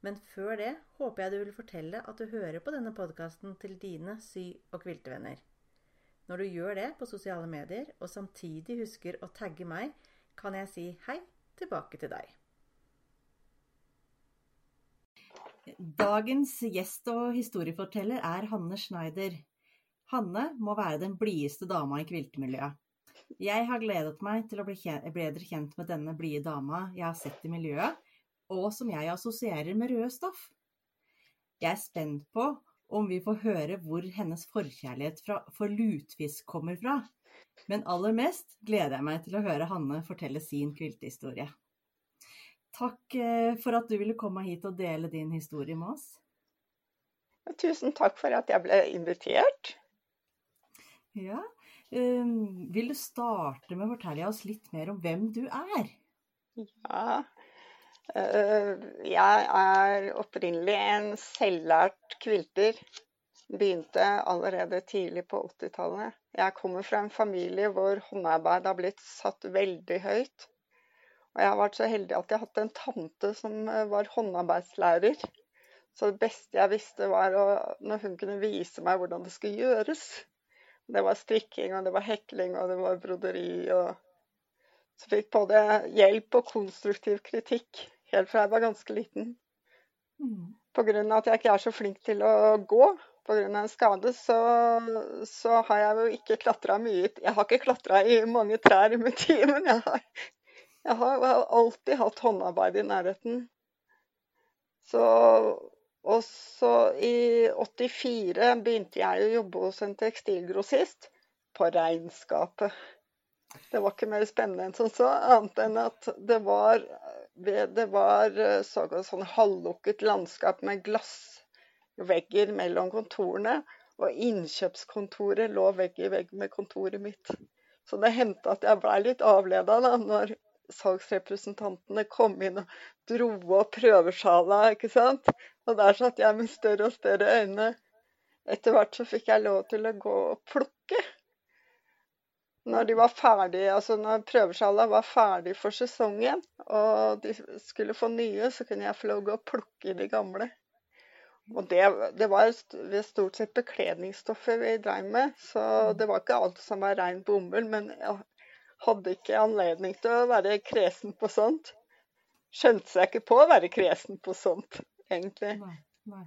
Men før det håper jeg du vil fortelle at du hører på denne podkasten til dine sy- og kviltevenner. Når du gjør det på sosiale medier, og samtidig husker å tagge meg, kan jeg si hei tilbake til deg. Dagens gjest og historieforteller er Hanne Schneider. Hanne må være den blideste dama i kviltemiljøet. Jeg har gledet meg til å bli bedre kjent med denne blide dama jeg har sett i miljøet, og som jeg assosierer med røde stoff. Jeg er spent på om vi får høre hvor hennes forkjærlighet for lutfisk kommer fra. Men aller mest gleder jeg meg til å høre Hanne fortelle sin kviltehistorie. Takk eh, for at du ville komme hit og dele din historie med oss. Tusen takk for at jeg ble invitert. Ja, um, Vil du starte med å fortelle oss litt mer om hvem du er? Ja, jeg er opprinnelig en selvlært kvilter. Begynte allerede tidlig på 80-tallet. Jeg kommer fra en familie hvor håndarbeid har blitt satt veldig høyt. Og jeg har vært så heldig at jeg har hatt en tante som eh, var håndarbeidslærer. Så det beste jeg visste, var å, når hun kunne vise meg hvordan det skulle gjøres. Det var strikking, og det var hekling, og det var broderi. og Så fikk både hjelp og konstruktiv kritikk helt fra jeg var ganske liten. Mm. Pga. at jeg ikke er så flink til å gå pga. en skade, så, så, har jeg jo ikke klatra mye. Jeg har ikke klatra i mange trær i mitt liv, men jeg har, jeg har alltid hatt håndarbeid i nærheten. Så og så i 84 begynte jeg å jobbe hos en tekstilgrossist på regnskapet. Det var ikke mer spennende enn som så, annet enn at det var, det var sånn halvlukket landskap med glassvegger mellom kontorene. Og innkjøpskontoret lå vegg i vegg med kontoret mitt. Så det hendte at jeg blei litt avleda da, når salgsrepresentantene kom inn og dro opp prøvesjala, ikke sant. Og der satt jeg med større og større øyne. Etter hvert så fikk jeg lov til å gå og plukke. Når de var ferdige, altså når prøvesjala var ferdig for sesongen, og de skulle få nye, så kunne jeg få lov å gå og plukke de gamle. Og det, det var stort sett bekledningsstoffer vi dreiv med, så det var ikke alt som var rein bomull. Men jeg hadde ikke anledning til å være kresen på sånt. Skjønte seg ikke på å være kresen på sånt egentlig. Nei, nei.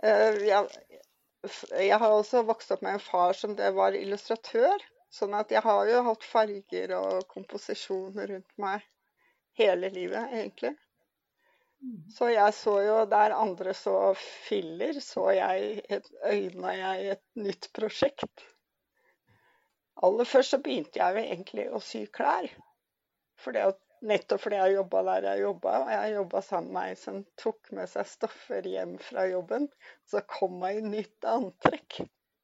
Uh, jeg, jeg, har også vokst opp med en far som det var illustratør. Sånn at jeg har jo hatt farger og komposisjoner rundt meg hele livet, egentlig. Mm. Så jeg så jo der andre så filler, så jeg et, øyna jeg et nytt prosjekt. Aller først så begynte jeg jo egentlig å sy klær. For det at Nettopp fordi jeg jobba der jeg jobba, og jeg jobba sammen med ei som tok med seg stoffer hjem fra jobben. Så kom jeg i nytt antrekk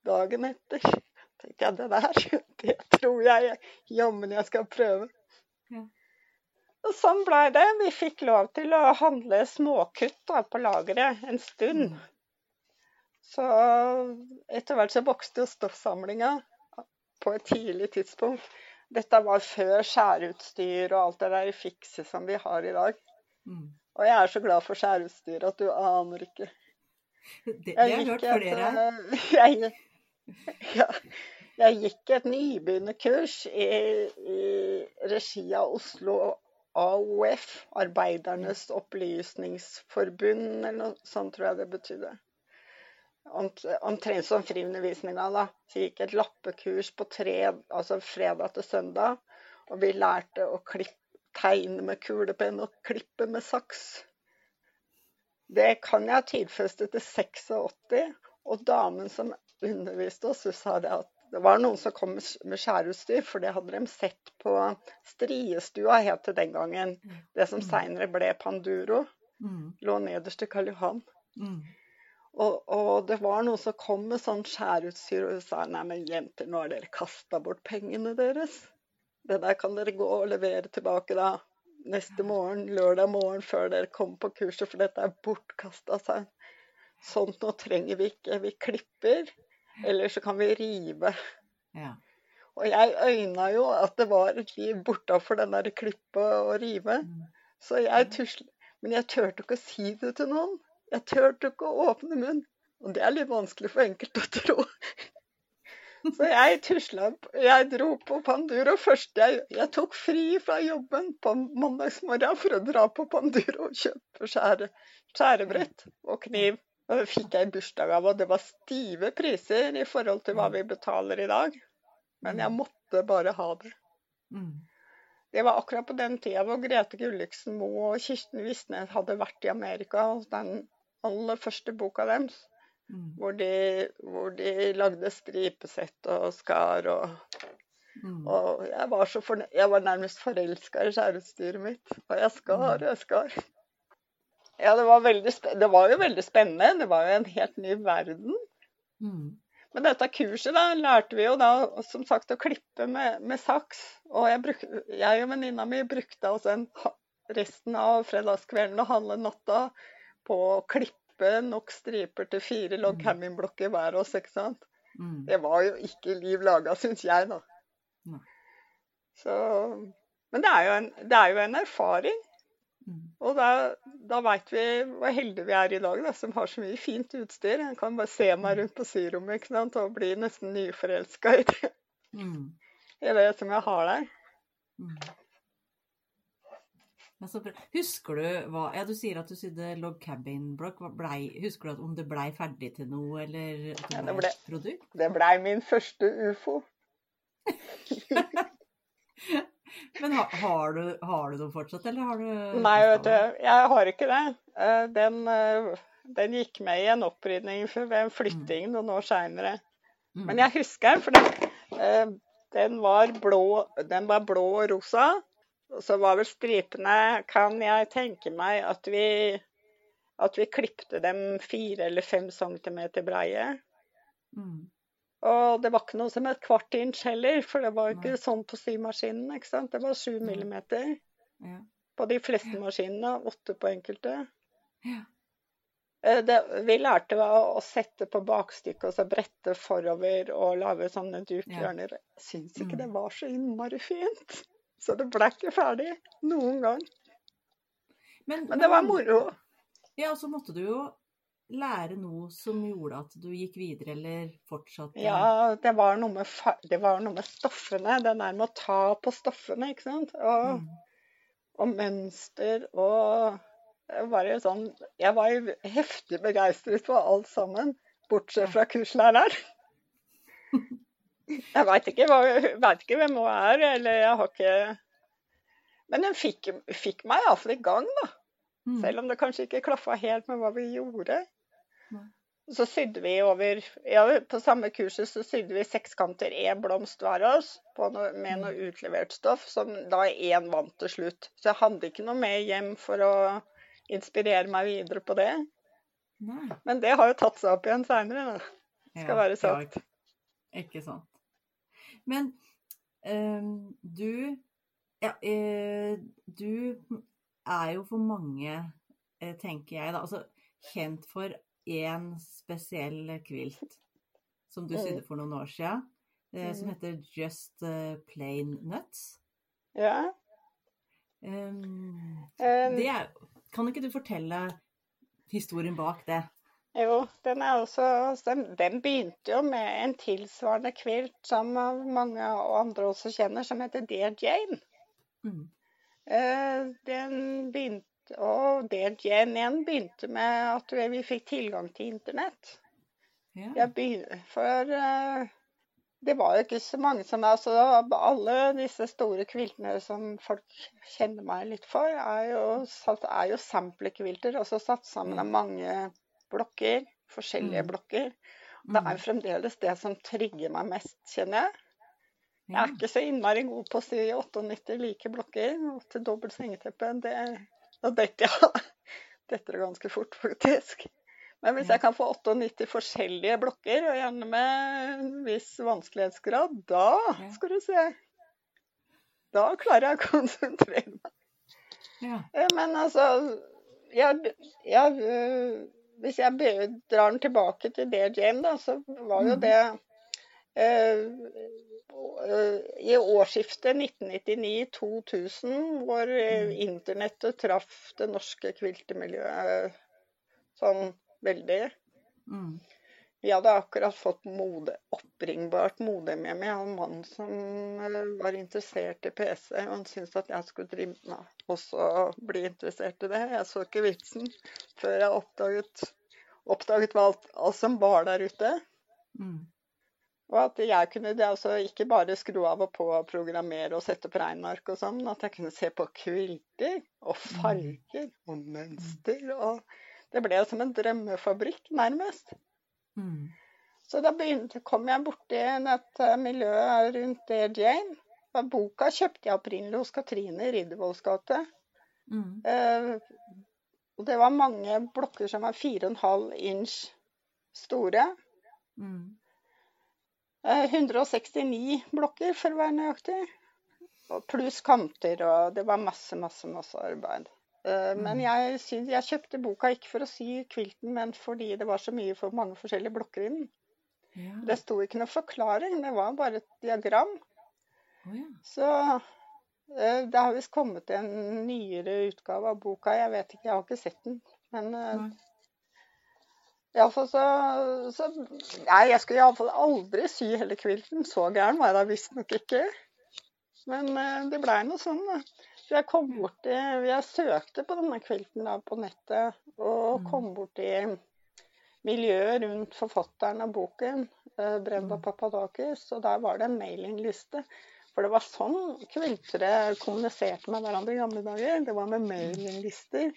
dagen etter. tenkte jeg det der, det tror jeg jammen jeg skal prøve. Ja. Og sånn blei det. Vi fikk lov til å handle småkutt da, på lageret en stund. Mm. Så etter hvert så vokste jo stoffsamlinga på et tidlig tidspunkt. Dette var før skjæreutstyr og alt det der fikse som vi har i dag. Mm. Og jeg er så glad for skjæreutstyr at du aner ikke. Det, det har jeg hørt flere her. Jeg, ja, jeg gikk et nybegynnerkurs i, i regi av Oslo AOF, Arbeidernes opplysningsforbund, eller noe sånt tror jeg det betydde omtrent som friundervisninga, da. Så gikk et lappekurs på tre, altså fredag til søndag. Og vi lærte å klippe, tegne med kulepenn og klippe med saks. Det kan jeg tidfeste til 86. Og damen som underviste oss, hun sa det at det var noen som kom med skjæreutstyr, for det hadde de sett på Striestua, het det den gangen. Det som mm. seinere ble Panduro. Mm. Lå nederst til Karl Johan. Og, og det var noen som kom med sånn skjærutstyr og sa nei, men jenter, nå har dere kasta bort pengene deres. Det der kan dere gå og levere tilbake da neste morgen, lørdag morgen før dere kommer på kurset, for dette er bortkasta. Sånt nå trenger vi ikke. Vi klipper, eller så kan vi rive. Ja. Og jeg øyna jo at det var et liv bortafor den der klippe og rive. Mm. Så jeg tusla. Men jeg turte ikke å si det til noen. Jeg turte ikke å åpne munn. Og det er litt vanskelig for enkelte å tro. Så jeg tusla Jeg dro på Panduro først. Jeg, jeg tok fri fra jobben på mandagsmorgen for å dra på Panduro og kjøpe skjære, skjærebrett og kniv. Og det fikk jeg i bursdagsgave, og det var stive priser i forhold til hva vi betaler i dag. Men jeg måtte bare ha det. Mm. Det var akkurat på den tida hvor Grete Gulliksen Moe og Kirsten Visnes hadde vært i Amerika. og Den aller første boka deres, Mm. hvor de, hvor de lagde stripesett og skar og Mm. Og jeg var, så fornø jeg var nærmest forelska i skjæreutstyret mitt. Og jeg skar og jeg skar. Ja, det var, det var jo veldig spennende. Det var jo en helt ny verden. Mm. Men dette kurset da, lærte vi jo da som sagt å klippe med, med saks. Og jeg, bruk, jeg og venninna mi brukte altså en, resten av fredagskvelden og halve natta på å klippe nok striper til fire logg Mm. campingblokker hver oss. ikke sant? Mm. Det var jo ikke liv laga, syns jeg, da. Nei. Så, men det er, jo en, det er jo en erfaring. Mm. Og da, da veit vi hvor heldige vi er i dag, da, som har så mye fint utstyr. Jeg kan bare se meg rundt på syrommet ikke sant, og bli nesten nyforelska i det, Mm. i det som jeg har der. Mm. Ja, så bra. Husker du hva Ja, du sier at du sydde log cabin block. Blei, husker du at om det blei ferdig til noe, eller at Ja, det det ble- et produkt? Det blei min første ufo. Men har, har, du, har du dem fortsatt, eller har du Nei, vet du, jeg har ikke det. Eh, Den, eh, den gikk med i en opprydning ved en flytting noen år seinere. Mm. Men jeg husker, for den, eh, den, var blå, den var blå og rosa. Så var vel stripene Kan jeg tenke meg at vi at vi klipte dem fire eller fem centimeter breie. Mm. Og det var ikke noe som et kvart inch heller, for det var ikke Nei. sånn på symaskinen. ikke sant? Det var sju millimeter Ja. på de fleste maskinene, åtte på enkelte. Ja. Eh, Det, vi lærte å, å sette på bakstykket og så brette forover og lage sånne dukhjørner. Jeg syns ikke Mm. det var så innmari fint. Så det ble ikke ferdig noen gang. Men det var moro. Ja, og så måtte du jo lære noe som gjorde at du gikk videre, eller fortsatte. Ja, det var noe med, det var noe med stoffene. Det der med å ta på stoffene, ikke sant. Og, Mm. og mønster og det var jo sånn Jeg var jo heftig begeistret for alt sammen, bortsett fra kurslæreren. Jeg veit ikke, ikke hvem hun er, eller jeg har ikke Men hun fikk, fikk meg iallfall i gang, da. Mm. Selv om det kanskje ikke klaffa helt med hva vi gjorde. Nei. Så sydde vi over ja, På samme kurset så sydde vi sekskanter én blomst hver av oss på noe, med noe utlevert stoff, som da én vant til slutt. Så jeg hadde ikke noe med hjem for å inspirere meg videre på det. Nei. Men det har jo tatt seg opp igjen seinere, da. Skal Ja, være sagt. Ja, ikke sant. Men um, du Ja, uh, du er jo for mange, uh, tenker jeg, da, altså kjent for én spesiell kvilt som du Mm. sydde for noen år siden, eh, som Mm. heter Just Plain Nuts. Ja. Um, det er, kan ikke du fortelle historien bak det? Jo, den også den, den begynte jo med en tilsvarende kvilt som mange andre også kjenner, som heter Dear Jane. Mm. Eh, den begynte, og Dear Jane igjen begynte med at vi fikk tilgang til internett. Ja. Jeg begyn- for eh, det var jo ikke så mange som altså, Alle disse store kviltene som folk kjenner meg litt for, er jo, er jo samplekvilter, også satt sammen av mange blokker. Forskjellige Mm. blokker. Det er er fremdeles det som trigger meg mest, kjenner jeg. Jeg er ikke så innmari god på å si 98 like blokker og til dobbelt sengeteppe. Det, da detter jeg detter det ganske fort, faktisk. Men hvis jeg kan få 98 forskjellige blokker, og gjerne med en viss vanskelighetsgrad, da skal du se. Da klarer jeg å konsentrere meg. Ja. Eh, Men altså jeg, jeg, øh, Hvis jeg drar den tilbake til det, Jane, da, så var jo Mhm. det eh, øh, I årsskiftet 1999-2000, hvor eh, Mhm. internettet traff det norske kviltemiljøet sånn veldig. Mm. Vi hadde akkurat fått mode, oppringbart modem hjemme. Jeg hadde en mann som eh, var interessert i PC, og han syntes at jeg skulle drive med også bli interessert i det. Jeg så ikke vitsen før jeg oppdaget, oppdaget alt, alt som var der ute. Mm. Og at jeg kunne det, altså ikke bare skru av og på og programmere og sette opp regneark og sånn, men at jeg kunne se på kvilter og farger og mønster. Og det ble som en drømmefabrikk, nærmest. Mm. Så da begynte, kom jeg borti et miljø rundt der, Jane. Boka kjøpte jeg opprinnelig hos Katrine i Riddervolls gate. Mm. Eh, og det var mange blokker som var 4,5 inch store. Mm. Eh, 169 blokker, for å være nøyaktig. Og Pluss kanter, og det var masse, masse, masse arbeid. Eh, Men Mm. jeg, synes, jeg kjøpte boka ikke for å sy kvilten, men fordi det var så mye for mange forskjellige blokker i den. Ja. Det sto ikke noe forklaring, det var bare et diagram. Oh, ja. Så eh, det har visst kommet en nyere utgave av boka. Jeg vet ikke, jeg har ikke sett den. Men eh, Nei. iallfall så, så Nei, jeg skulle iallfall aldri sy hele kvilten. Så gæren var jeg da visstnok ikke. Men det blei noe sånn, da. Så jeg kom borti Jeg søkte på denne kvilten da på nettet, og Mm. kom borti miljøet rundt forfatteren av boken, eh, Brenda Mm. Papadakis, og der var det en mailingliste. For det var sånn kviltere kommuniserte med hverandre i gamle dager. Det var med mailinglister.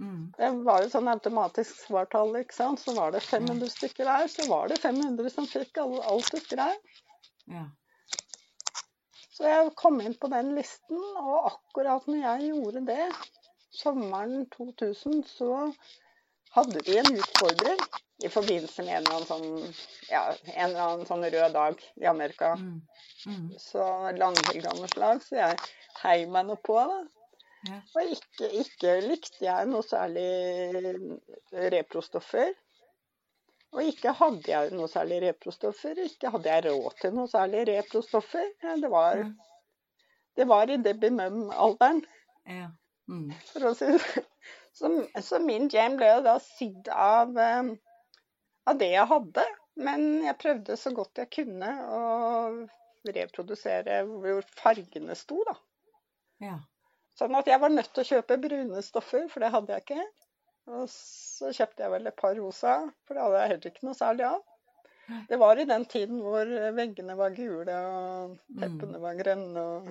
Mm. Det var jo sånn automatisk svartall, ikke sant. Så var det 500 stykker der, så var det 500 som fikk alt du skrev. Ja. Så jeg kom inn på den listen, og akkurat når jeg gjorde det, sommeren 2000, så hadde vi en utfordrer i forbindelse med en eller annen sånn, ja, en eller annen sånn rød dag i Amerika. Mm. Mm. Så langhelgeanslag, så jeg heiv meg nå på, da. Ja. Og ikke, ikke likte jeg noe særlig reprostoffer. Og ikke hadde jeg noe særlig reprostoffer. Ikke hadde jeg råd til noe særlig reprostoffer. Det var, det var i Debbie Mum-alderen, Ja. Mm. si sånn. Så, så min jam ble jo da sydd av, eh, av det jeg hadde. Men jeg prøvde så godt jeg kunne å reprodusere hvor fargene sto, da. Ja. Sånn at jeg var nødt til å kjøpe brune stoffer, for det hadde jeg ikke. Og så kjøpte jeg vel et par rosa, for det hadde jeg heller ikke noe særlig av. Det var i den tiden hvor veggene var gule, og teppene var grønne, og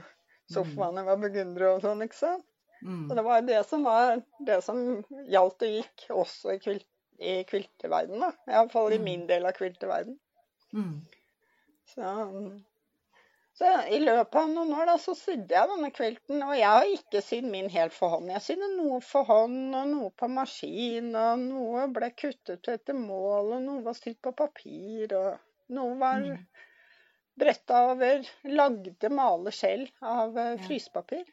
sofaene var burgundere og sånn, ikke sant. Mm. Så det var det som var det som gjaldt og gikk også i, kvilt, i kvilteverdenen. Iallfall i Mm. min del av kvilteverdenen. Mm. Så, så i løpet av noen år da, så sydde jeg denne kvilten, og jeg har ikke sydd min helt for hånd. Jeg sydde noe for hånd, og noe på maskin, og noe ble kuttet etter mål, og noe var sydd på papir, og noe var Mm. bretta over lagde maleskjell av eh, frysepapir.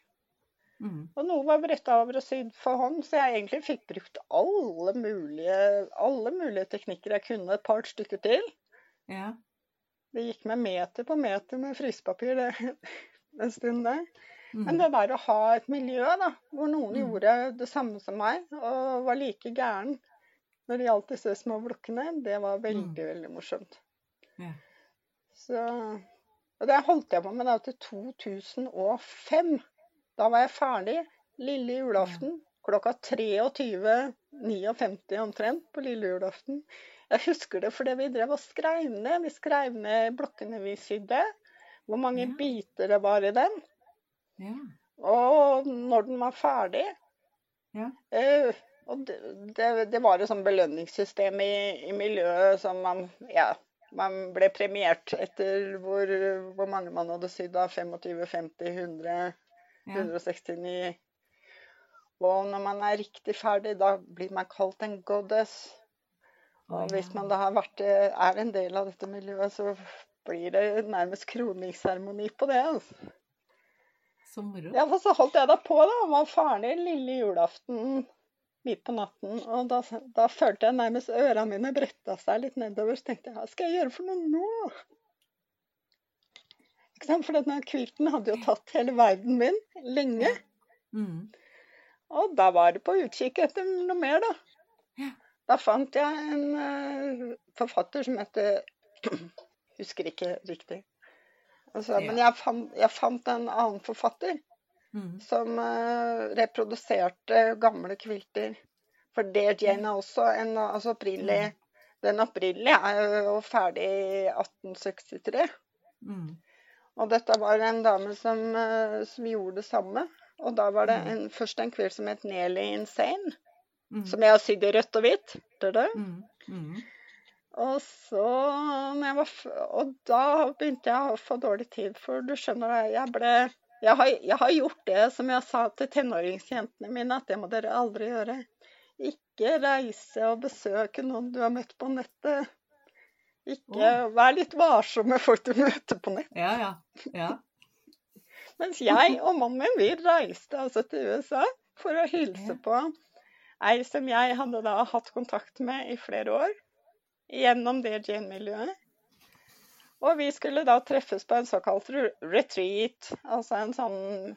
Mm. Og noe var bretta over og sydd for hånd, så jeg egentlig fikk brukt alle mulige, alle mulige teknikker jeg kunne et par stykker til. Ja. Det gikk med meter på meter med frysepapir det, en stund der. Mm. Men det der å ha et miljø da, hvor noen Mm. gjorde det samme som meg, og var like gæren når det gjaldt disse små blokkene, det var veldig, Mm. veldig morsomt. Yeah. Så, og det holdt jeg på med da til 2005. Da var jeg ferdig lille julaften klokka 23.59 omtrent på lille julaften. Jeg husker det fordi vi drev og skrev ned. Vi skrev ned blokkene vi sydde, hvor mange Ja. biter det var i dem, Ja. og når den var ferdig. Ja. Uh, og det, det, det var et sånn belønningssystem i, i miljøet som man Ja, man ble premiert etter hvor, hvor mange man hadde sydd av. 25, 50, 100, Ja. 169. Og når man er riktig ferdig, da blir man kalt en goddess. Og hvis man da har vært, eh, er en del av dette miljøet, så blir det nærmest kroningsseremoni på det. altså. Så moro. Ja, for så holdt jeg da på, da. og Var ferdig lille julaften midt på natten. Og da, da følte jeg nærmest ørene mine bretta seg litt nedover. Så tenkte jeg hva skal jeg gjøre for noe nå? Ikke sant? For denne kvilten hadde jo tatt hele verden min lenge. Mm. Og da var det på utkikk etter noe mer, da. Ja. Da fant jeg en eh, forfatter som heter Husker ikke riktig. Altså, Ja. Men jeg fant, jeg fant en annen forfatter Mm. som eh, reproduserte gamle kvilter. For det Jane er også en altså opprinnelig Den opprinnelige er jo ferdig i 1863. Mm. Og dette var en dame som, eh, som gjorde det samme. Og da var det en, først en kvilt som het Nelly Insane, Mm. som jeg har sydd i rødt og hvitt. Mm. Mm. Og så var, Og da begynte jeg å få dårlig tid, for du skjønner det, jeg ble jeg har, jeg har gjort det som jeg sa til tenåringsjentene mine, at det må dere aldri gjøre. Ikke reise og besøke noen du har møtt på nettet. Ikke Vær litt varsom med folk du møter på nett. Ja, ja. ja. Mens jeg og mannen min, vi reiste altså til USA for å hilse på ei som jeg hadde da hatt kontakt med i flere år. Gjennom det Jane-miljøet. Og vi skulle da treffes på en såkalt retreat, altså en sånn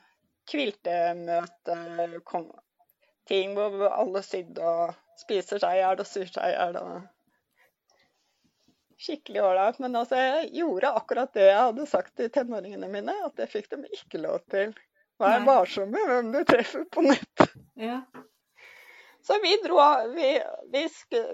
kviltemøte-ting hvor alle sydde og spiser seg i hjel og sur seg i hjel. Skikkelig ålreit. Men altså, jeg gjorde akkurat det jeg hadde sagt til tenåringene mine, at det fikk de ikke lov til. Vær varsom med hvem du treffer på nett. ja. Så vi, dro, vi, vi,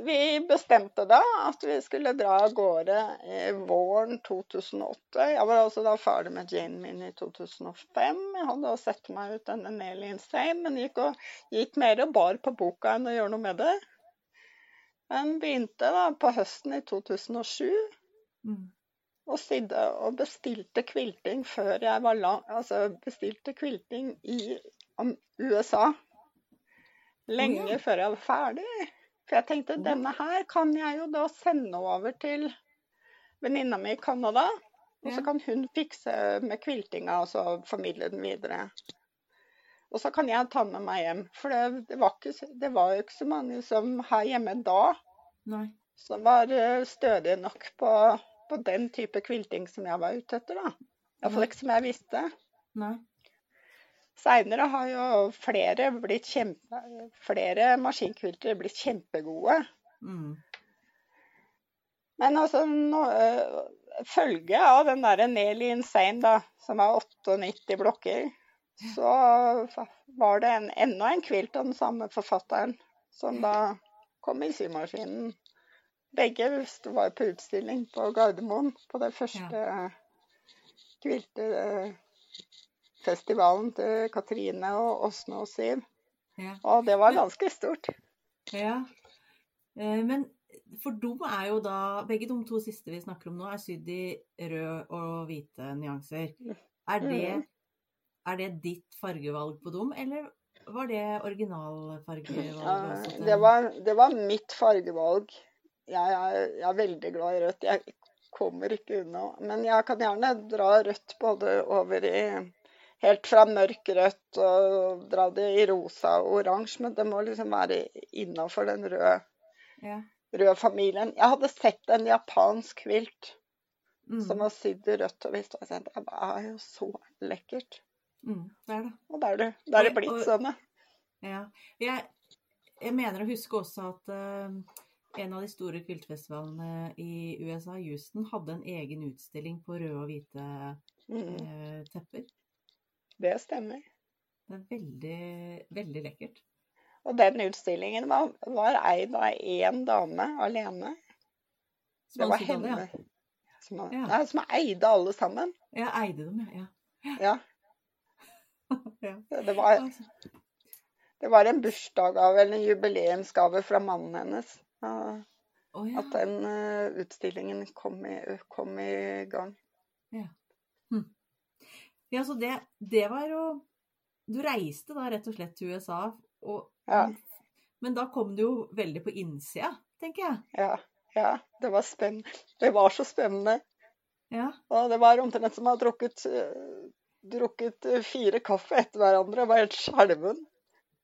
vi bestemte da at vi skulle dra av gårde i våren 2008. Jeg var altså da ferdig med Jane min i 2005. Jeg hadde også sett meg ut denne Nelly Insane, men gikk, og, gikk mer og bar på boka enn å gjøre noe med det. Men begynte da på høsten i 2007 Mm. og og bestilte kvilting før jeg var lang... Altså bestilte kvilting i USA. Lenge ja. før jeg var ferdig. For jeg tenkte denne her kan jeg jo da sende over til venninna mi i Canada. Og så kan hun fikse med kviltinga og så formidle den videre. Og så kan jeg ta den med meg hjem. For det, det, var ikke, det var jo ikke så mange som her hjemme da Nei. som var eh, stødige nok på, på den type kvilting som jeg var ute etter. da. Iallfall ikke som jeg visste. Nei. Seinere har jo flere blitt kjempe, flere maskinkviltere blitt kjempegode. Mm. Men altså, nå, eh, følge av den derre Nelly Insane, da, som er 98 blokker, så var det en, enda en kvilt av den samme forfatteren som da kom i symaskinen. Begge var på utstilling på Gardermoen på det første kviltefestivalen til Katrine og Åsne og Siv. Ja. Og det var ganske stort. ja. Eh, Men for dem er jo da Begge de to siste vi snakker om nå, er sydd i rød og hvite nyanser. Er det, Mhm. er det ditt fargevalg på dem, eller var det originalfargevalget Ja, det, var, det var mitt fargevalg. Jeg er, jeg er veldig glad i rødt. Jeg kommer ikke unna. Men jeg kan gjerne dra rødt både over i Helt fra mørk rødt og dra det i rosa og oransje. Men det må liksom være innafor den røde, Ja. røde familien. Jeg hadde sett en japansk kvilt Mm. som var sydd i rødt og hvitt. Og jeg tenkte det er jo så lekkert. Mm, det er det. Og da er det, det, er det blitt sånn. ja. Jeg, jeg mener å huske også at uh, en av de store kviltfestivalene i USA, Houston, hadde en egen utstilling på røde og hvite Mm, eh, tepper. Det stemmer. Det er veldig, veldig lekkert. Og den utstillingen var, var eid av én dame alene. Som Det var henne. alle, henne. Som, Ja. nei, som eide alle sammen. ja. Eide dem, ja. Ja. ja. Det var, Altså, det var en bursdagsgave eller en jubileumsgave fra mannen hennes. ja, ja. At den eh, utstillingen kom i, kom i gang. ja. Så det, det var jo Du reiste da rett og slett til USA og Ja. Men da kom du jo veldig på innsida, tenker jeg. Ja, ja, det var spennende. Det var så spennende. Ja. Og det var omtrent som å ha drukket, eh, drukket eh, fire kaffe etter hverandre. og var helt skjelven.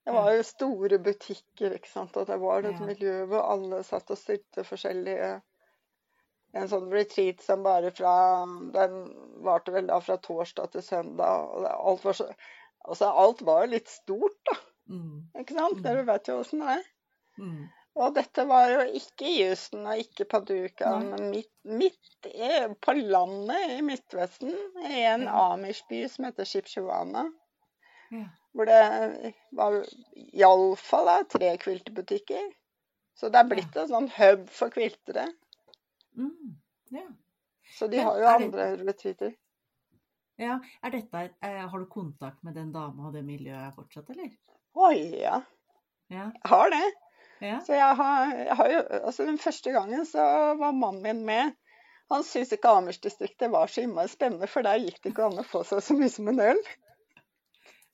Det var jo store butikker, ikke sant. Og det var et Ja. miljø hvor alle satt og stilte forskjellige En sånn retreat som bare fra Den varte vel da fra torsdag til søndag. Og alt var så Altså, alt var jo litt stort, da. Mm. Ikke sant? Mm. Dere vet jo åssen det er. Mm. Og dette var jo ikke i Houston og ikke Paduka, Nei. men midt, midt i- på landet i Midtvesten, i en Ja. Amish-by som heter Shipshuana. Ja. Hvor det var iallfall tre kviltebutikker. Så det er blitt en sånn hub for kviltere. Mm. Ja. Så de Men har jo det- andre retreater. ja. Dette, er, har du kontakt med den dama og det miljøet fortsatt, eller? Oi, ja. Ja. Jeg har det. Ja. Så jeg har, jeg har jo Altså, den første gangen så var mannen min med. Han syntes ikke Amersdistriktet var så innmari spennende, for der gikk det ikke an å få seg så mye som en øl.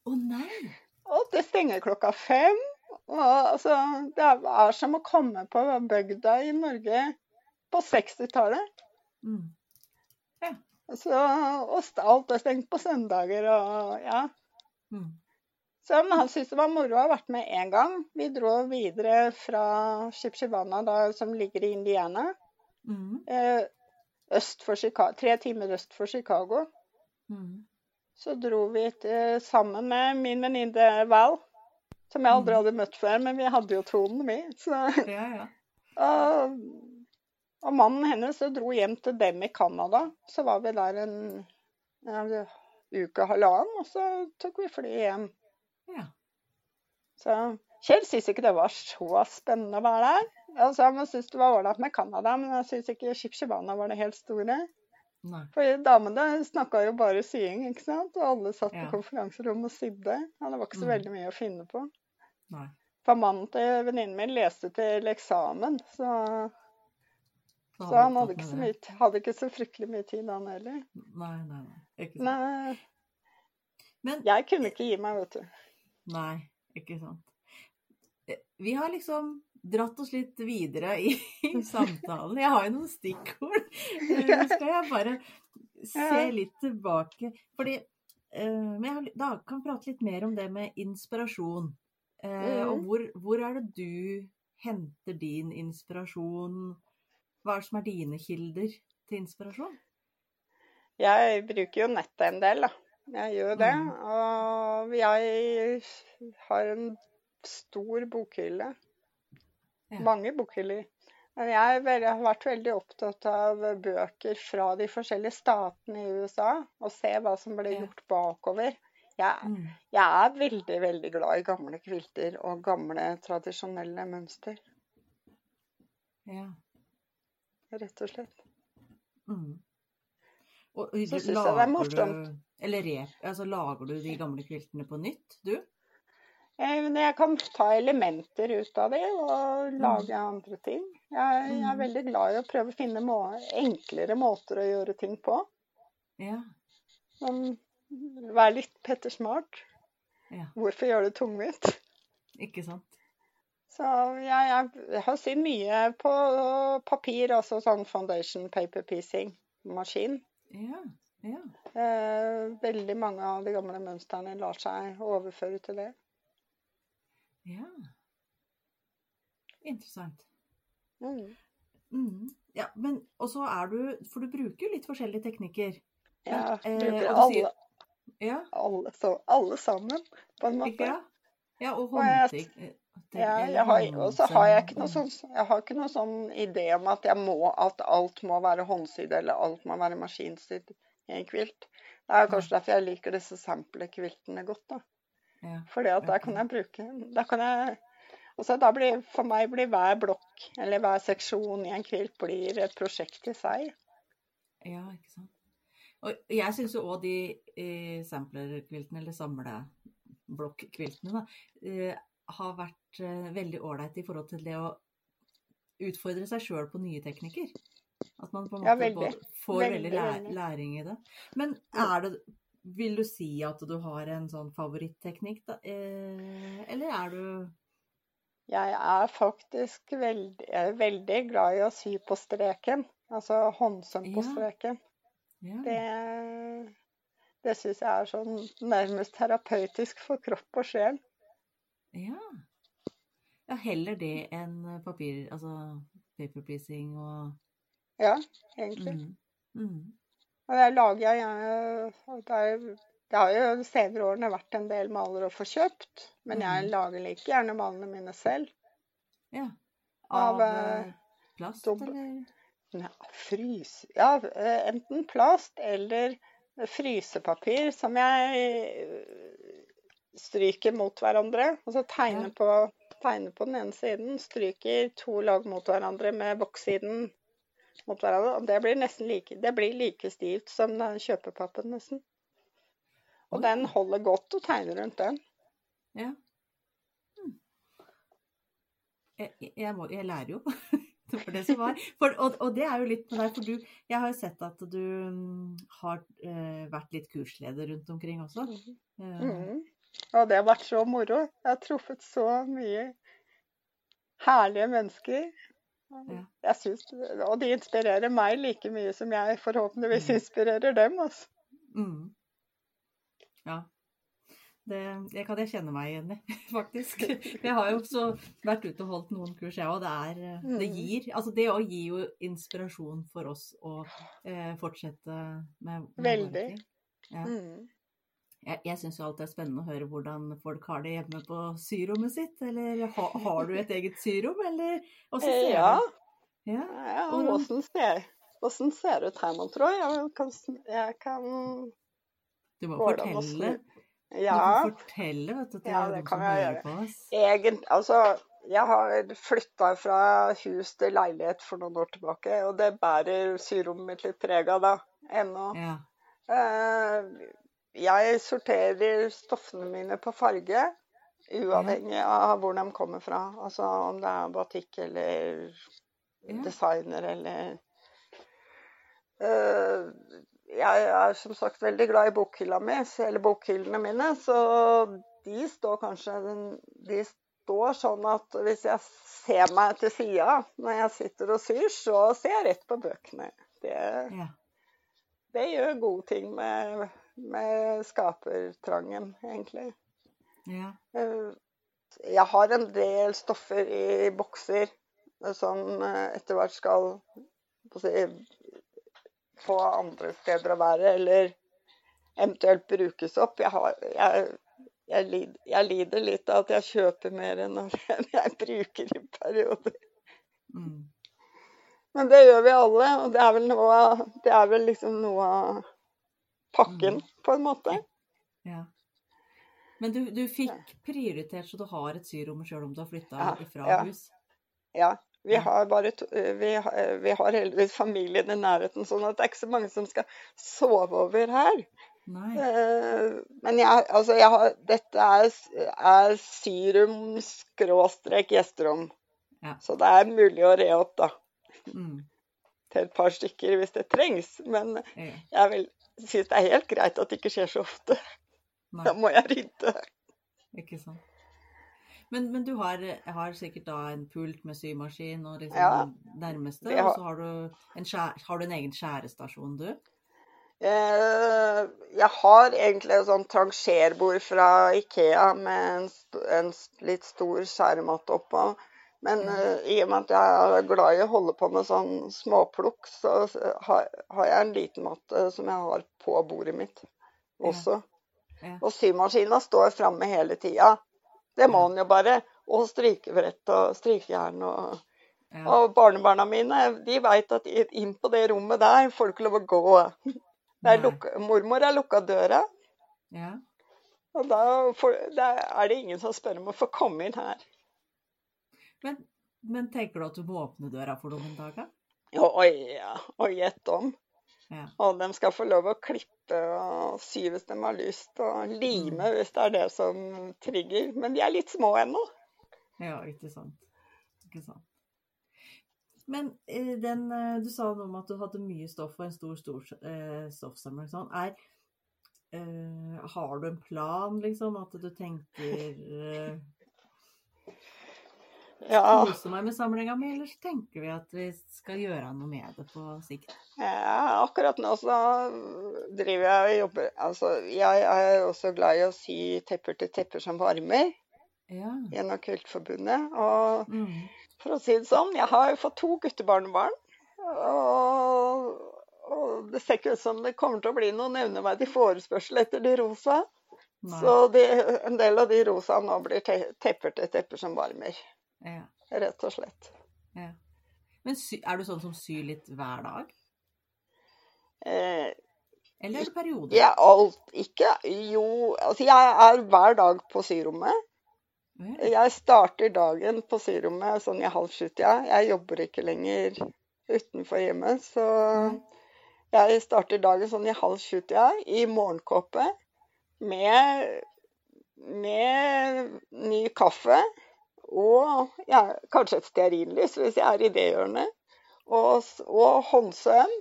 Å nei! Og det stenger klokka fem. Og altså, det er som å komme på bygda i Norge på 60-tallet. Mm. Så, og alt er stengt på søndager og ja. Mm. Så han syntes det var moro å ha vært med én gang. Vi dro videre fra Shipshivana, da, som ligger i Indiana. Mm. Eh, øst for Chicago, tre timer øst for Chicago. Mm. Så dro vi til, sammen med min venninne Val, som jeg aldri Mhm. hadde møtt før, men vi hadde jo tonen, vi. Så, Ja, ja. og, og mannen hennes dro hjem til dem i Canada. Så var vi der en ja, uke og halvannen, og så tok vi fly hjem. ja. Så Kjell syntes ikke det var så spennende å være der. Altså, Han syntes det var ålreit med Canada, men jeg syntes ikke Shipshibana var det helt store. Nei. For damene snakka jo bare sying, ikke sant? Og alle satt Ja. i konferanserom og sydde. Ja, det var ikke så Mm. veldig mye å finne på. Nei. For mannen til venninnen min leste til eksamen, så, så han hadde ikke, så mye, hadde ikke så fryktelig mye tid, han heller. Nei, nei, nei. Nei, Men jeg kunne ikke gi meg, vet du. Nei, ikke sant. Eh, Vi har liksom dratt oss litt videre i, i samtalen. Jeg har jo noen stikkord. Eh, Nå skal jeg bare se litt tilbake. Fordi eh, men jeg da kan vi prate litt mer om det med inspirasjon. Mm. Og hvor, hvor er det du henter din inspirasjon? Hva er det som er dine kilder til inspirasjon? Jeg bruker jo nettet en del, da. Jeg gjør det. Mm. Og jeg har en stor bokhylle. Ja. Mange bokhyller. Men jeg har vært veldig opptatt av bøker fra de forskjellige statene i USA, og se hva som ble gjort bakover. Jeg, Mm. jeg er veldig, veldig glad i gamle kvilter og gamle, tradisjonelle mønster, Ja. Rett og slett. Mm. Og, Så synes jeg det er morsomt. Du, eller altså, lager du de gamle kviltene på nytt, du? Jeg, jeg kan ta elementer ut av det og Mm. lage andre ting. Jeg, jeg er Mm. veldig glad i å prøve å finne må enklere måter å gjøre ting på. Ja. Men vær litt Petter Smart. Ja. Hvorfor gjøre det tungvint? Ikke sant? Så jeg, jeg har sydd mye på papir, altså sånn foundation paper piecing-maskin. Ja. Ja. Eh, veldig mange av de gamle mønstrene lar seg overføre til det. ja. Interessant. Mm. Mm. Ja, men og så er du For du bruker jo litt forskjellige teknikker. Jeg bruker eh, alle, sier- Ja, alle, så, alle sammen, på en ikke måte. ja? Ja, og Og håndting. Ja, og så har jeg ikke noe sånn, jeg har ikke noe sånn idé om at, jeg må, at alt må være håndsydd eller alt må være maskinsydd i en kvilt. Det er kanskje derfor jeg liker disse sample-kviltene godt. da. Ja. Fordi at der kan jeg bruke da kan jeg, altså da blir, For meg blir hver blokk eller hver seksjon i en kvilt blir et prosjekt i seg. Ja, ikke sant. Og jeg syns jo òg de eh, samplerkviltene, eller samleblokkviltene, da, eh, har vært eh, veldig ålreit i forhold til det å utfordre seg sjøl på nye teknikker. At man på en måte Ja, veldig. får Veldig, veldig læring i det. Men er det Vil du si at du har en sånn favoritteknikk, da? Eh, eller er du Jeg er faktisk veldig, er veldig glad i å sy på streken. Altså håndsøm på Ja. streken. Ja. Det, det syns jeg er sånn nærmest terapeutisk for kropp og sjel. Ja. Ja, heller det enn papir, altså paper pleasing og Ja, egentlig. mm. Mm. Og der lager jeg jeg det, har jo de senere årene vært en del maler å få kjøpt, men jeg Mhm. lager like gjerne malene mine selv. Ja. Av, Av eh, plast, eller? Nei, frys... Ja, eh, enten plast eller frysepapir som jeg stryker mot hverandre. Og så tegner på, tegner på den ene siden, stryker to lag mot hverandre med bokssiden mot hverandre. Og det blir nesten like, det blir like stivt som den kjøpepappen, nesten. Og den holder godt å tegne rundt den. Ja. Hm. Jeg, jeg, må, jeg lærer jo. for det som var. For, og, og det er jo litt med deg, for du Jeg har jo sett at du mm, har uh, vært litt kursleder rundt omkring også. Uh, Mhm. Og det har vært så moro. Jeg har truffet så mye herlige mennesker. Jeg synes, og de inspirerer meg like mye som jeg forhåpentligvis Mhm. inspirerer dem. Altså. Mm. Ja. Det, det kan jeg kjenne meg igjen i, faktisk. Jeg har jo også vært ute og holdt noen kurs, jeg òg. Det, er, eh, det Mm. gir Altså det òg gir jo inspirasjon for oss å eh, fortsette med, med Veldig. Ja. Mm. Jeg, jeg syns jo alltid det er spennende å høre hvordan folk har det hjemme på syrommet sitt. Eller ha, har du et eget syrom, eller åssen ser Ja, det Ja. ja åssen ser, hvordan ser det ut her, mon tro? Jeg kan, jeg kan Du må fortelle. Ja. Du må fortelle vet du, til Ja, det kan jeg gjøre. Egent, altså, jeg har flytta fra hus til leilighet for noen år tilbake, og det bærer syrommet mitt litt preg av da, ennå. Ja. Eh, jeg sorterer stoffene mine på farge, uavhengig av hvor de kommer fra. Altså om det er batikk eller designer eller Eh, Jeg er som sagt veldig glad i bokhylla mi, eller bokhyllene mine, så de står kanskje De står sånn at hvis jeg ser meg til sida når jeg sitter og syr, så ser jeg rett på bøkene. Det, det gjør gode ting med, med skapertrangen, egentlig. ja. Eh, Jeg har en del stoffer i bokser som eh, etter hvert skal si, få andre steder å være, eller eventuelt brukes opp. Jeg, har, jeg, jeg, lider, jeg lider litt av at jeg kjøper mer enn jeg bruker i perioder. Mm. Men det gjør vi alle, og det er vel, noe, det er vel liksom noe av pakken, på en måte. ja. Men du, du fikk prioritert så du har et syrom sjøl om du har flytta Ja, ifra ja. hus? Ja. Vi har, bare to, vi, har- vi har heldigvis familien i nærheten, sånn at det er ikke så mange som skal sove over her. Nei. Eh, Men jeg, altså jeg har, dette er, er syrum skråstrek gjesterom. Ja. Så det er mulig å re opp da, Mm. til et par stykker hvis det trengs. Men jeg vil synes det er helt greit at det ikke skjer så ofte. Da må jeg rydde. ikke sant. Men, men du har, har sikkert da en pult med symaskin og liksom Ja. nærmeste, har- og så har du, en skjære, har du en egen skjærestasjon, du? Eh, Jeg har egentlig et sånt trangerbord fra Ikea med en, st- en litt stor skjæremat oppå. Men Ja. eh, i og med at jeg er glad i å holde på med sånn småplukk, så har, har jeg en liten matte som jeg har på bordet mitt også. Ja. Og symaskina står framme hele tida. Det må Ja. den jo bare. Og strykebrett og strykejern og Ja. Og barnebarna mine de veit at inn på det rommet der får du ikke lov å gå. Er lukka, mormor har lukka døra, ja. og da, får, er det ingen som spør om å få komme inn her. Men, men tenker du at du må åpne døra for dem en dag? da? Ja. Og gjett om. Ja. Og de skal få lov å klippe og sy hvis de har lyst, og lime hvis det er det som trigger. Men de er litt små ennå. ja, ikke sant. Ikke sant. Men eh, den, eh, du sa noe om at du hadde mye stoff og en stor, stor eh, stoffsamling. Sånn. Er, eh, har du en plan, liksom? At du tenker eh, Ja, kose meg med samlinga mi, eller så tenker vi at vi skal gjøre noe med det på sikt? ja, akkurat nå så driver jeg og jobber Altså, jeg er også glad i å sy tepper til tepper som varmer Ja. gjennom Kultforbundet. Og Mm. for å si det sånn, jeg har jo fått to guttebarnebarn. Og, og det ser ikke ut som det kommer til å bli noen nevneverdig forespørsel etter de rosa. Nei. Så de, en del av de rosa nå blir te tepper til tepper som varmer. Ja. Rett og slett. Ja. Men er du sånn som syr litt hver dag? Eh, Eller er det perioder? jeg er alt ikke Jo, altså jeg er hver dag på syrommet. Mm. Jeg starter dagen på syrommet sånn i halv sju-tida. Jeg jobber ikke lenger utenfor hjemmet, så jeg starter dagen sånn i halv sju-tida i morgenkåpe med, med ny kaffe og ja, kanskje et stearinlys hvis jeg er i det hjørnet, og, og håndsøm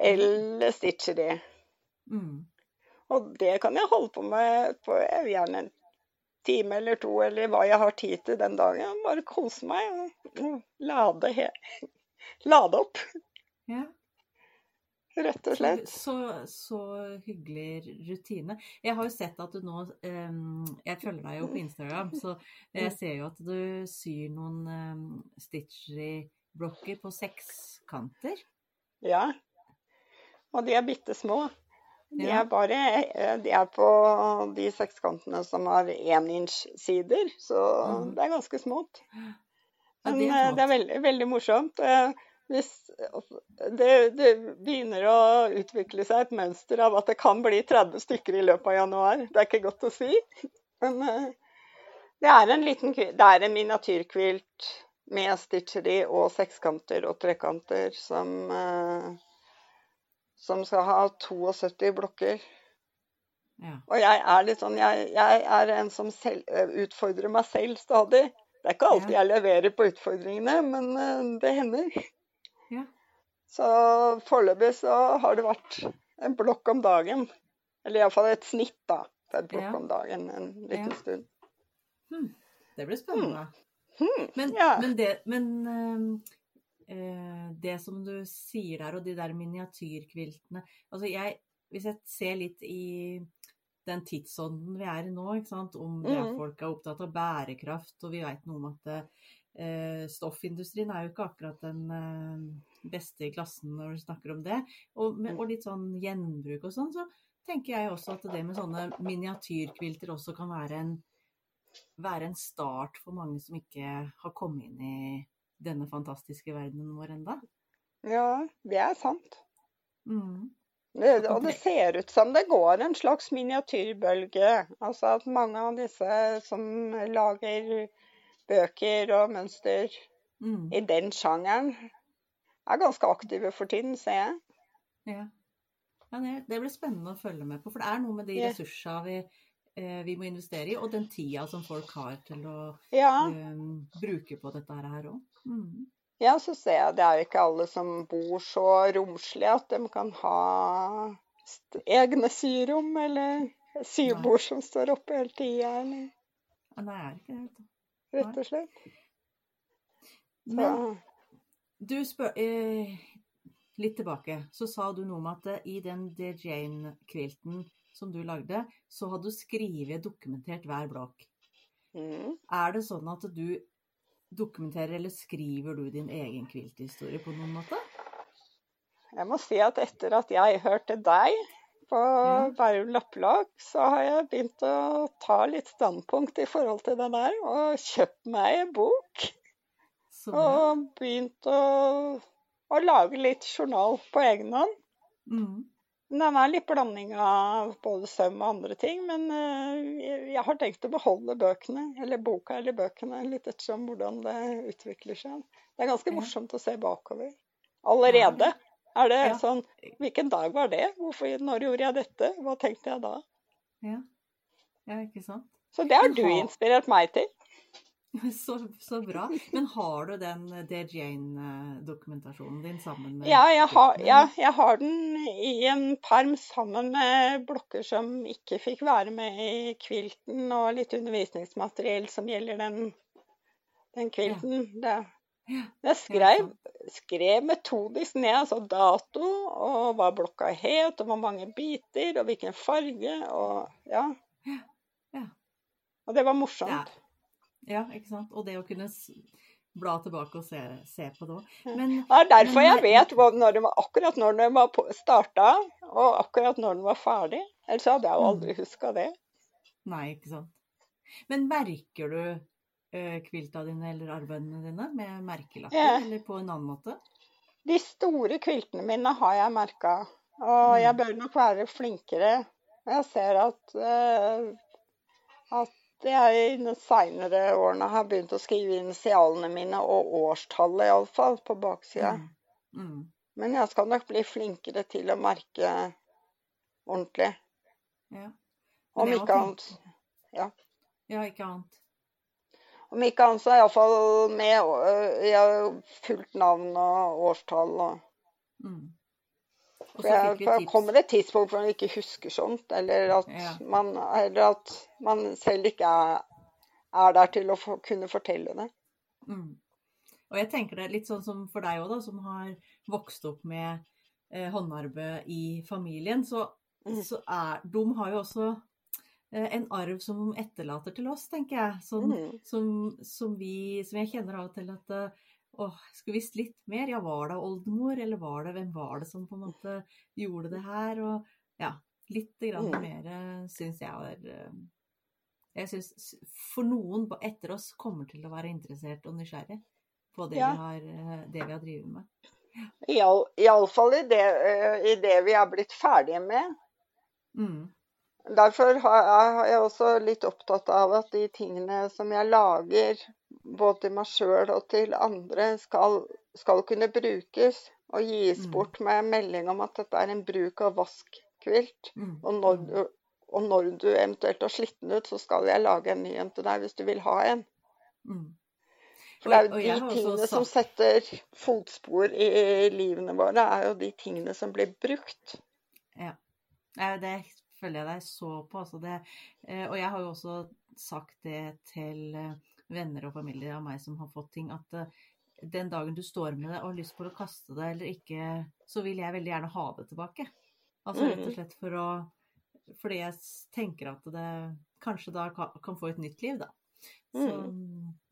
eller stitcheri. Mm. Og det kan jeg holde på med på gjerne en time eller to, eller hva jeg har tid til den dagen. Bare kose meg og lade, lade opp, Ja. Rett og slett. så, så hyggelig rutine. Jeg har jo sett at du nå um, Jeg følger deg jo på Instagram, så jeg ser jo at du syr noen um, stitchery-blokker på sekskanter. Ja. Og de er bitte små. De er bare eh, De er på de sekskantene som har éninch-sider, så mm. det er ganske smått. Ja, Men det eh, er det er veldig, veldig morsomt. Eh, Hvis det, det begynner å utvikle seg et mønster av at det kan bli 30 stykker i løpet av januar. Det er ikke godt å si. Men eh, det er en liten Det er en miniatyrkvilt med stitcheri og sekskanter og trekanter som eh, som skal ha 72 blokker. Ja. Og jeg er litt sånn Jeg, jeg er en som selv, eh, utfordrer meg selv stadig. Det er ikke alltid jeg leverer på utfordringene, men eh, det hender. Ja. Så foreløpig så har det vært en blokk om dagen. Eller iallfall et snitt, da. på En blokk Ja. om dagen en liten Ja. stund. Hmm. det blir spennende. Hmm, Men, ja. men, det, men eh, det som du sier der, og de der miniatyrkviltene altså jeg, Hvis jeg ser litt i den tidsånden vi er i nå, ikke sant? om det at Mhm. folk er opptatt av bærekraft, og vi vet noe om at eh, stoffindustrien er jo ikke akkurat den eh, beste i klassen når du snakker om det, og, og litt sånn gjenbruk og sånn, så tenker jeg også at det med sånne miniatyrkvilter også kan være en være en start for mange som ikke har kommet inn i denne fantastiske verdenen vår enda. ja, det er sant. Mm. Det, og det ser ut som det går en slags miniatyrbølge. Altså at mange av disse som lager bøker og mønster Mm. i den sjangeren, er ganske aktive for tiden, ser jeg. Ja. ja det, det blir spennende å følge med på, for det er noe med de ressursene vi, eh, vi må investere i, og den tida som folk har til å Ja, eh, bruke på dette her òg. Mm. ja, så ser jeg det er jo ikke alle som bor så romslig at de kan ha egne syrom, eller sybord som står oppe hele tida, eller Nei, det er ikke det? Rett og slett. Så, Men du spør eh, Litt tilbake, så sa du noe om at eh, i den The Jane-kvilten som du lagde, så hadde du skrevet dokumentert hver blokk. mm. Er det sånn at du dokumenterer eller skriver du din egen kvilthistorie på noen måte? Jeg må si at etter at jeg hørte deg på Ja. Bærum Lappelag, så har jeg begynt å ta litt standpunkt i forhold til det der, og kjøpt meg en bok. Så. Og begynt å, å lage litt journal på egen hånd. Mm. Den er litt blanding av både søm og andre ting, men eh, jeg- har tenkt å beholde bøkene, eller boka eller bøkene, litt ettersom hvordan det utvikler seg. Det er ganske morsomt å se bakover. Allerede er det Ja. sånn Hvilken dag var det? Hvorfor, når gjorde jeg dette? Hva tenkte jeg da? Ja. ja, ikke sant? Så det har du inspirert meg til. Så, så bra. Men har du den The Jane-dokumentasjonen din sammen med Ja jeg, har, ja, jeg har den i en perm sammen med blokker som ikke fikk være med i kvilten, og litt undervisningsmateriell som gjelder den den kvilten. Det, Ja, jeg skrev, skrev metodisk ned altså dato, og hva blokka het, og hvor mange biter, og hvilken farge, og ja. Ja, ja. Og det var morsomt. Ja, ikke sant. Og det å kunne bla tilbake og se, se på det òg. Ja. Det er derfor Men- jeg vet når var, akkurat når den var starta, og akkurat når den var ferdig. Ellers hadde jeg jo aldri huska det. Nei, ikke sant. Men merker du kvilta dine eller arbeidene dine med merkelapper, Ja. eller på en annen måte? De store kviltene mine har jeg merka, og jeg Mm. bør nok være flinkere. Jeg ser at, uh, at jeg i de seinere årene har begynt å skrive initialene mine, og årstallet iallfall, på baksida. Mm. Mm. Men jeg skal nok bli flinkere til å merke ordentlig. Ja. Om ikke annet. annet. ja, ikke annet. Om ikke annet så er iallfall med øh, Jeg har fullt navn og årstall. Og, Mm. Og for jeg, for det kommer et tidspunkt hvor man ikke husker sånt, eller at, Ja. man, eller at man selv ikke er, er der til å for, kunne fortelle det. Mm. Og jeg tenker det er litt sånn som for deg òg, da, som har vokst opp med eh, håndarbeid i familien. Så, Mm. så er De har jo også en arv som de etterlater til oss, tenker jeg. Som, Mm. som, som vi Som jeg kjenner av og til at å, Åh, skulle visst litt mer. Ja, var det oldemor, eller var det Hvem var det som på en måte gjorde det her? Og ja, litt grann Mm. mer syns jeg eh, Jeg syns for noen på- etter oss kommer til å være interessert og nysgjerrig på det, Ja. vi, har, eh, det vi har drevet med. Iallfall i, det, øh, i det vi er blitt ferdige med. Mm. Derfor har jeg også litt opptatt av at de tingene som jeg lager, både til meg sjøl og til andre, skal, skal kunne brukes og gis Mm. bort med melding om at dette er en bruk av vaskkvilt. Mm. Og når, du, og når du eventuelt har slitt den ut, så skal jeg lage en ny en til deg hvis du vil ha en. Mm. For det er jo de tingene som setter fotspor i livene våre, er jo de tingene som blir brukt. Ja, det følger jeg deg så på. Altså det, eh, og jeg har jo også sagt det til eh, venner og familie av meg som har fått ting, at eh, den dagen du står med det og har lyst på å kaste det eller ikke, så vil jeg veldig gjerne ha det tilbake. Altså rett og Mm. slett for å Fordi jeg tenker at det kanskje da kan, få et nytt liv, da. Så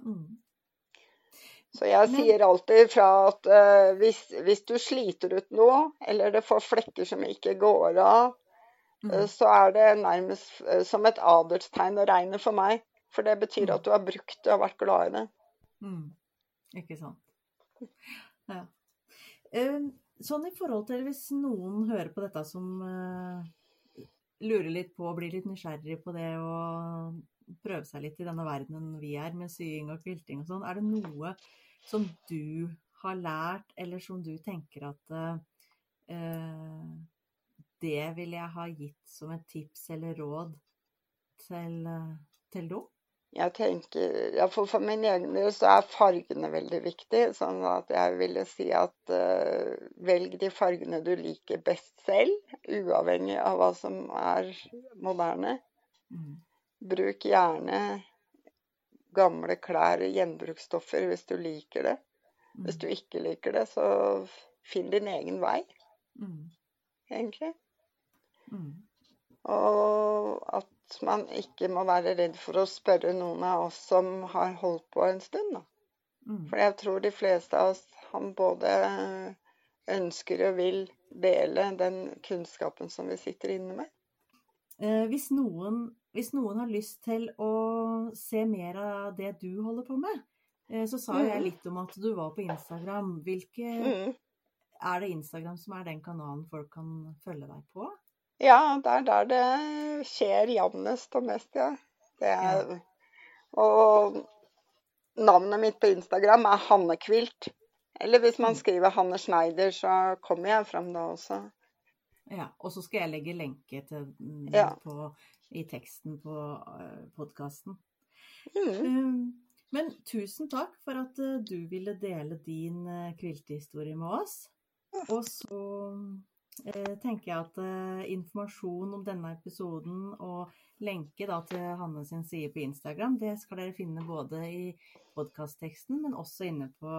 mm. Så jeg sier alltid fra at uh, hvis, hvis du sliter ut noe, eller det får flekker som ikke går av, Mm. så er det nærmest eh, som et adelstegn å regne for meg. For det betyr Mm. at du har brukt det og vært glad i det. Mm. Ikke sant. Ja. Um, Sånn i forhold til hvis noen hører på dette som eh, lurer litt på og blir litt nysgjerrig på det og prøve seg litt i denne verdenen vi er, med sying og kvilting og sånn, er det noe som du har lært, eller som du tenker at eh, det vil jeg ha gitt som et tips eller råd til, eh, til dem? Jeg tenker, ja, for, for min egen del så er fargene veldig viktig. Sånn at jeg ville si at uh, velg de fargene du liker best selv, uavhengig av hva som er moderne. Mm. Bruk gjerne gamle klær, gjenbruksstoffer, hvis du liker det. Hvis du ikke liker det, så finn din egen vei, Mm. egentlig. Mm. Og at man ikke må være redd for å spørre noen av oss som har holdt på en stund. Da. Mm. For jeg tror de fleste av oss han både ønsker og vil dele den kunnskapen som vi sitter inne med. Eh, hvis, noen, hvis noen har lyst til å se mer av det du holder på med, eh, så sa mm. jeg litt om at du var på Instagram. Hvilke, Mm. Er det Instagram som er den kanalen folk kan følge deg på? Ja, det er der det skjer jevnest og mest, ja. Det er, Og navnet mitt på Instagram er Hanne Kvilt. Eller hvis man Mm. skriver Hanne Schneider, så kommer jeg fram da også. Ja, Og så skal jeg legge lenke til Ja. på, i teksten på uh, podkasten. Mm. men tusen takk for at eh, du ville dele din uh, kviltehistorie med oss. Og så eh, tenker jeg at eh, informasjon om denne episoden og lenke da til Hanne sin side på Instagram, det skal dere finne både i podkastteksten, men også inne på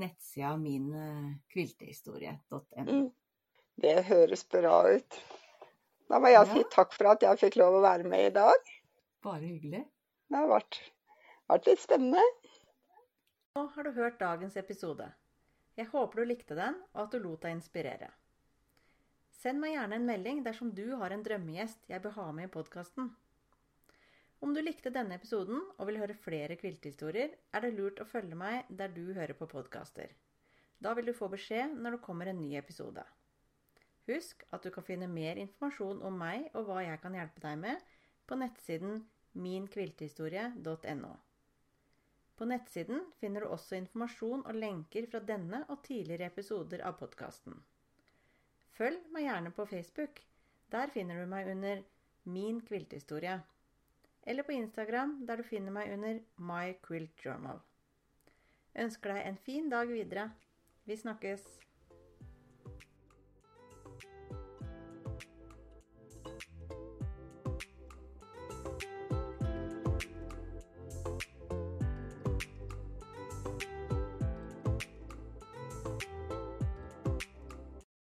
nettsida minkviltehistorie.no. Mm. Det høres bra ut. Da må jeg Ja. si takk for at jeg fikk lov å være med i dag. Bare hyggelig. Det har vært, vært litt spennende. Nå har du hørt dagens episode. Jeg håper du likte den, og at du lot deg inspirere. Send meg gjerne en melding dersom du har en drømmegjest jeg bør ha med i podkasten. Om du likte denne episoden og vil høre flere kviltehistorier, er det lurt å følge meg der du hører på podkaster. Da vil du få beskjed når det kommer en ny episode. Husk at du kan finne mer informasjon om meg og hva jeg kan hjelpe deg med, på nettsiden minkviltehistorie.no. På nettsiden finner du også informasjon og lenker fra denne og tidligere episoder av podkasten. Følg meg gjerne på Facebook. Der finner du meg under Min kvilthistorie. Eller på Instagram, der du finner meg under My Quilt Journal. Ønsker deg en fin dag videre. Vi snakkes!